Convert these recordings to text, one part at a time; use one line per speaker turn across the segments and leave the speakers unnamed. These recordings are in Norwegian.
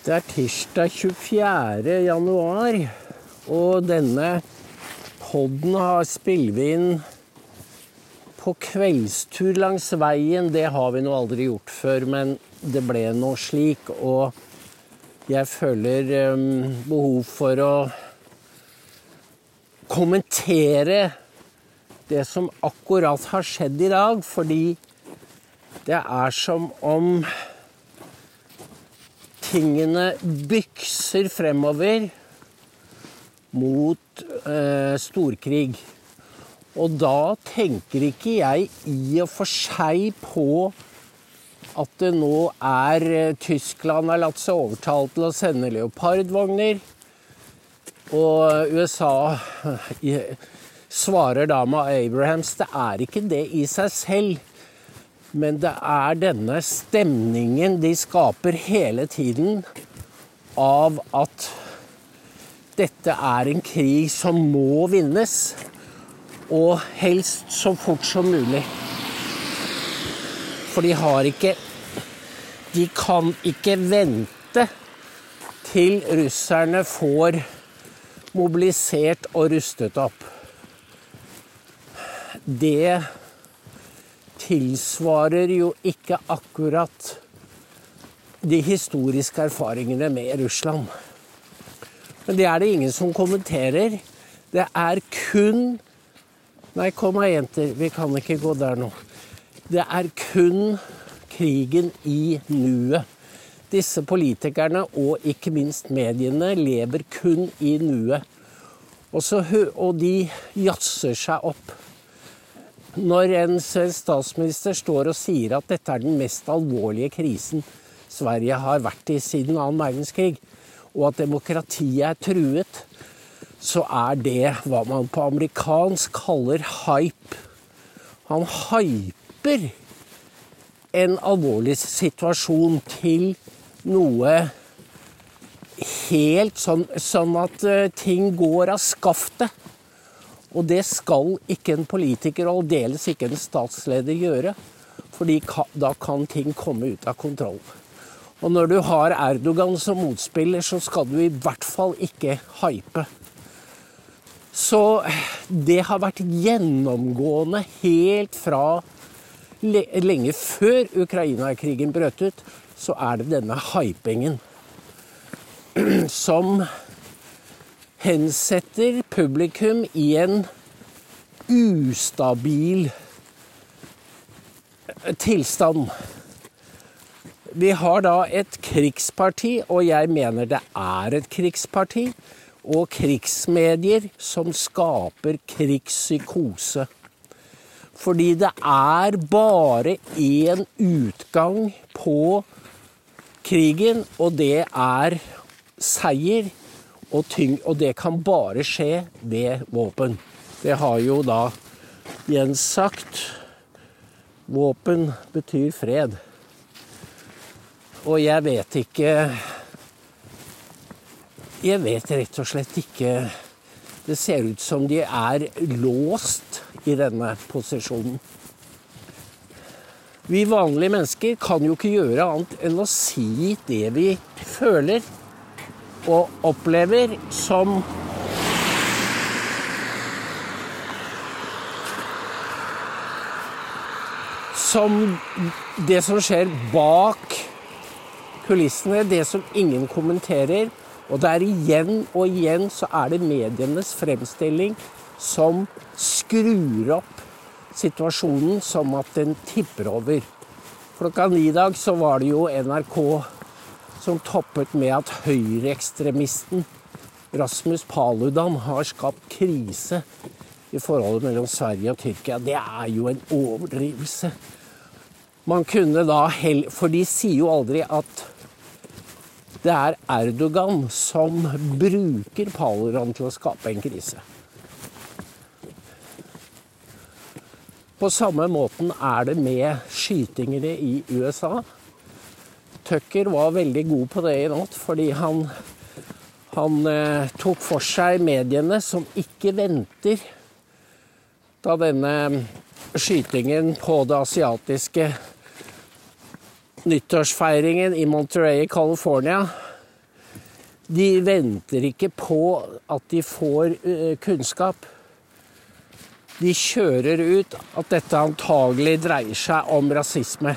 Det er tirsdag 24. januar, og denne podden har spiller inn på kveldstur langs veien. Det har vi nå aldri gjort før, men det ble nå slik. Og jeg føler um, behov for å kommentere det som akkurat har skjedd i dag, fordi det er som om tingene bykser fremover mot eh, storkrig. Og da tenker ikke jeg i og for seg på at det nå er eh, Tyskland har latt seg overtale til å sende leopardvogner. Og USA eh, svarer da med Abrahams. Det er ikke det i seg selv. Men det er denne stemningen de skaper hele tiden av at dette er en krig som må vinnes. Og helst så fort som mulig. For de har ikke De kan ikke vente til russerne får mobilisert og rustet opp. Det tilsvarer jo ikke akkurat de historiske erfaringene med Russland. Men det er det ingen som kommenterer. Det er kun Nei, kom da, jenter. Vi kan ikke gå der nå. Det er kun krigen i nuet. Disse politikerne og ikke minst mediene lever kun i nuet. Og, og de jazzer seg opp. Når en statsminister står og sier at dette er den mest alvorlige krisen Sverige har vært i siden annen verdenskrig, og at demokratiet er truet, så er det hva man på amerikansk kaller hype. Han hyper en alvorlig situasjon til noe helt sånn, sånn at eh, ting går av skaftet. Og det skal ikke en politiker, og aldeles ikke en statsleder, gjøre. fordi da kan ting komme ut av kontroll. Og når du har Erdogan som motspiller, så skal du i hvert fall ikke hype. Så det har vært gjennomgående helt fra lenge før Ukraina-krigen brøt ut, så er det denne hypingen som hensetter publikum i en ustabil tilstand. Vi har da et krigsparti, og jeg mener det er et krigsparti, og krigsmedier som skaper krigspsykose. Fordi det er bare én utgang på krigen, og det er seier og, tyng, og det kan bare skje ved våpen. Det har jo da Jens sagt. Våpen betyr fred. Og jeg vet ikke Jeg vet rett og slett ikke Det ser ut som de er låst i denne posisjonen. Vi vanlige mennesker kan jo ikke gjøre annet enn å si det vi føler og opplever som Som det som skjer bak kulissene, det som ingen kommenterer. Og det er igjen og igjen så er det medienes fremstilling som skrur opp situasjonen som at den tipper over. Klokka ni i dag så var det jo NRK som toppet med at høyreekstremisten Rasmus Paludan har skapt krise i forholdet mellom Sverige og Tyrkia. Det er jo en overdrivelse. Man kunne da For de sier jo aldri at det er Erdogan som bruker Paludan til å skape en krise. På samme måten er det med skytingene i USA. Tucker var veldig god på det i natt, fordi han, han eh, tok for seg mediene som ikke venter da denne skytingen på det asiatiske nyttårsfeiringen i Monterey i California De venter ikke på at de får eh, kunnskap. De kjører ut at dette antagelig dreier seg om rasisme.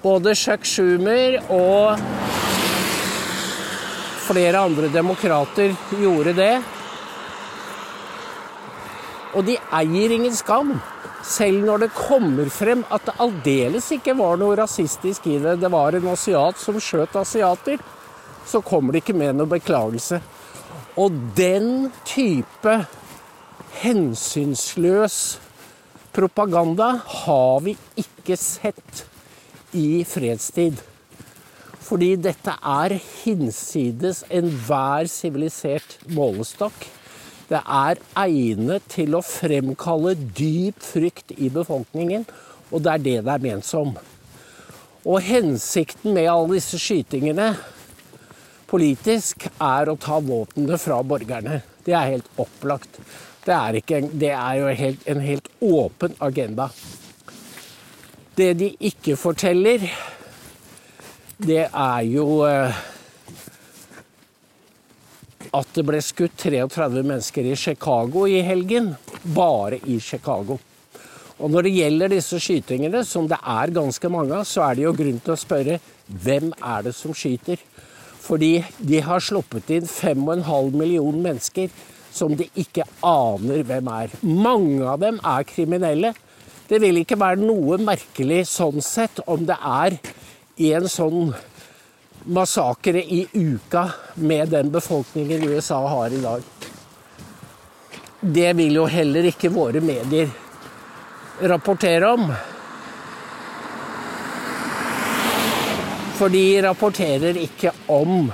Både Chuck Schumer og flere andre demokrater gjorde det. Og de eier ingen skam. Selv når det kommer frem at det aldeles ikke var noe rasistisk i det, det var en asiat som skjøt asiater, så kommer det ikke med noen beklagelse. Og den type hensynsløs propaganda har vi ikke sett i fredstid. Fordi dette er hinsides enhver sivilisert målestokk. Det er egnet til å fremkalle dyp frykt i befolkningen, og det er det det er ment som. Og hensikten med alle disse skytingene politisk er å ta våpnene fra borgerne. Det er helt opplagt. Det er, ikke, det er jo helt, en helt åpen agenda. Det de ikke forteller, det er jo eh, at det ble skutt 33 mennesker i Chicago i helgen. Bare i Chicago. Og når det gjelder disse skytingene, som det er ganske mange av, så er det jo grunn til å spørre hvem er det som skyter? Fordi de har sluppet inn 5,5 millioner mennesker som de ikke aner hvem er. Mange av dem er kriminelle. Det vil ikke være noe merkelig sånn sett om det er en sånn massakre i uka med den befolkningen USA har i dag. Det vil jo heller ikke våre medier rapportere om. For de rapporterer ikke om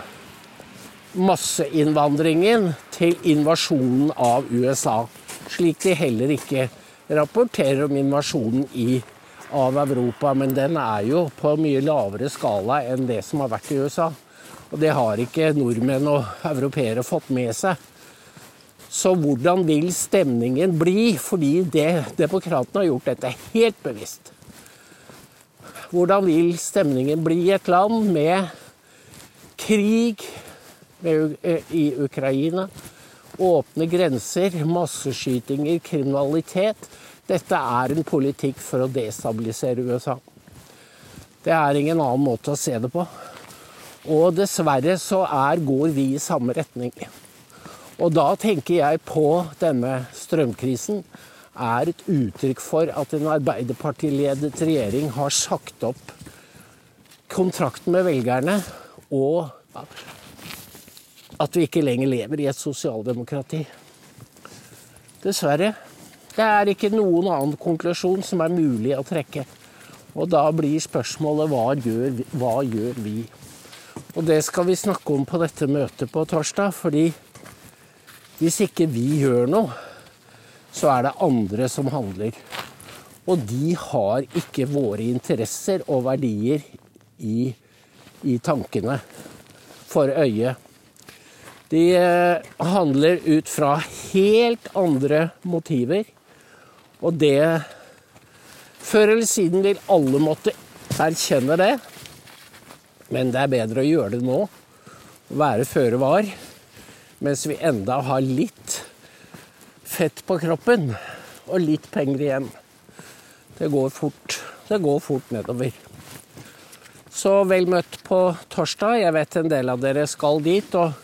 masseinnvandringen til invasjonen av USA. Slik de heller ikke rapporterer om invasjonen i av Europa, men den er jo på mye lavere skala enn det som har vært i USA. Og det har ikke nordmenn og europeere fått med seg. Så hvordan vil stemningen bli? Fordi det, demokratene har gjort dette helt bevisst. Hvordan vil stemningen bli i et land med krig i Ukraina, åpne grenser, masseskytinger, kriminalitet? Dette er en politikk for å destabilisere USA. Det er ingen annen måte å se det på. Og dessverre så er, går vi i samme retning. Og da tenker jeg på denne strømkrisen er et uttrykk for at en Arbeiderpartiledet regjering har sagt opp kontrakten med velgerne, og at vi ikke lenger lever i et sosialdemokrati. Dessverre. Det er ikke noen annen konklusjon som er mulig å trekke. Og da blir spørsmålet hva gjør, hva gjør vi? Og det skal vi snakke om på dette møtet på torsdag, fordi hvis ikke vi gjør noe, så er det andre som handler. Og de har ikke våre interesser og verdier i, i tankene for øyet. De eh, handler ut fra helt andre motiver og det Før eller siden vil alle måtte erkjenne det. Men det er bedre å gjøre det nå. Være føre var. Mens vi enda har litt fett på kroppen og litt penger igjen. Det går fort. Det går fort nedover. Så vel møtt på torsdag. Jeg vet en del av dere skal dit. Og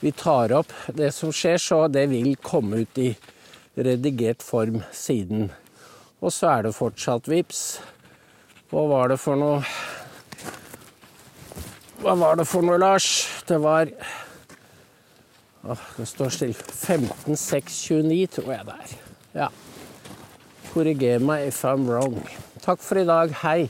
vi tar opp det som skjer, så det vil komme ut i redigert form siden. Og så er det fortsatt VIPS. Hva var det for noe Hva var det for noe, Lars? Det var Åh, det står stille. 15629, tror jeg det er. Ja. Korriger meg if I'm wrong. Takk for i dag. Hei.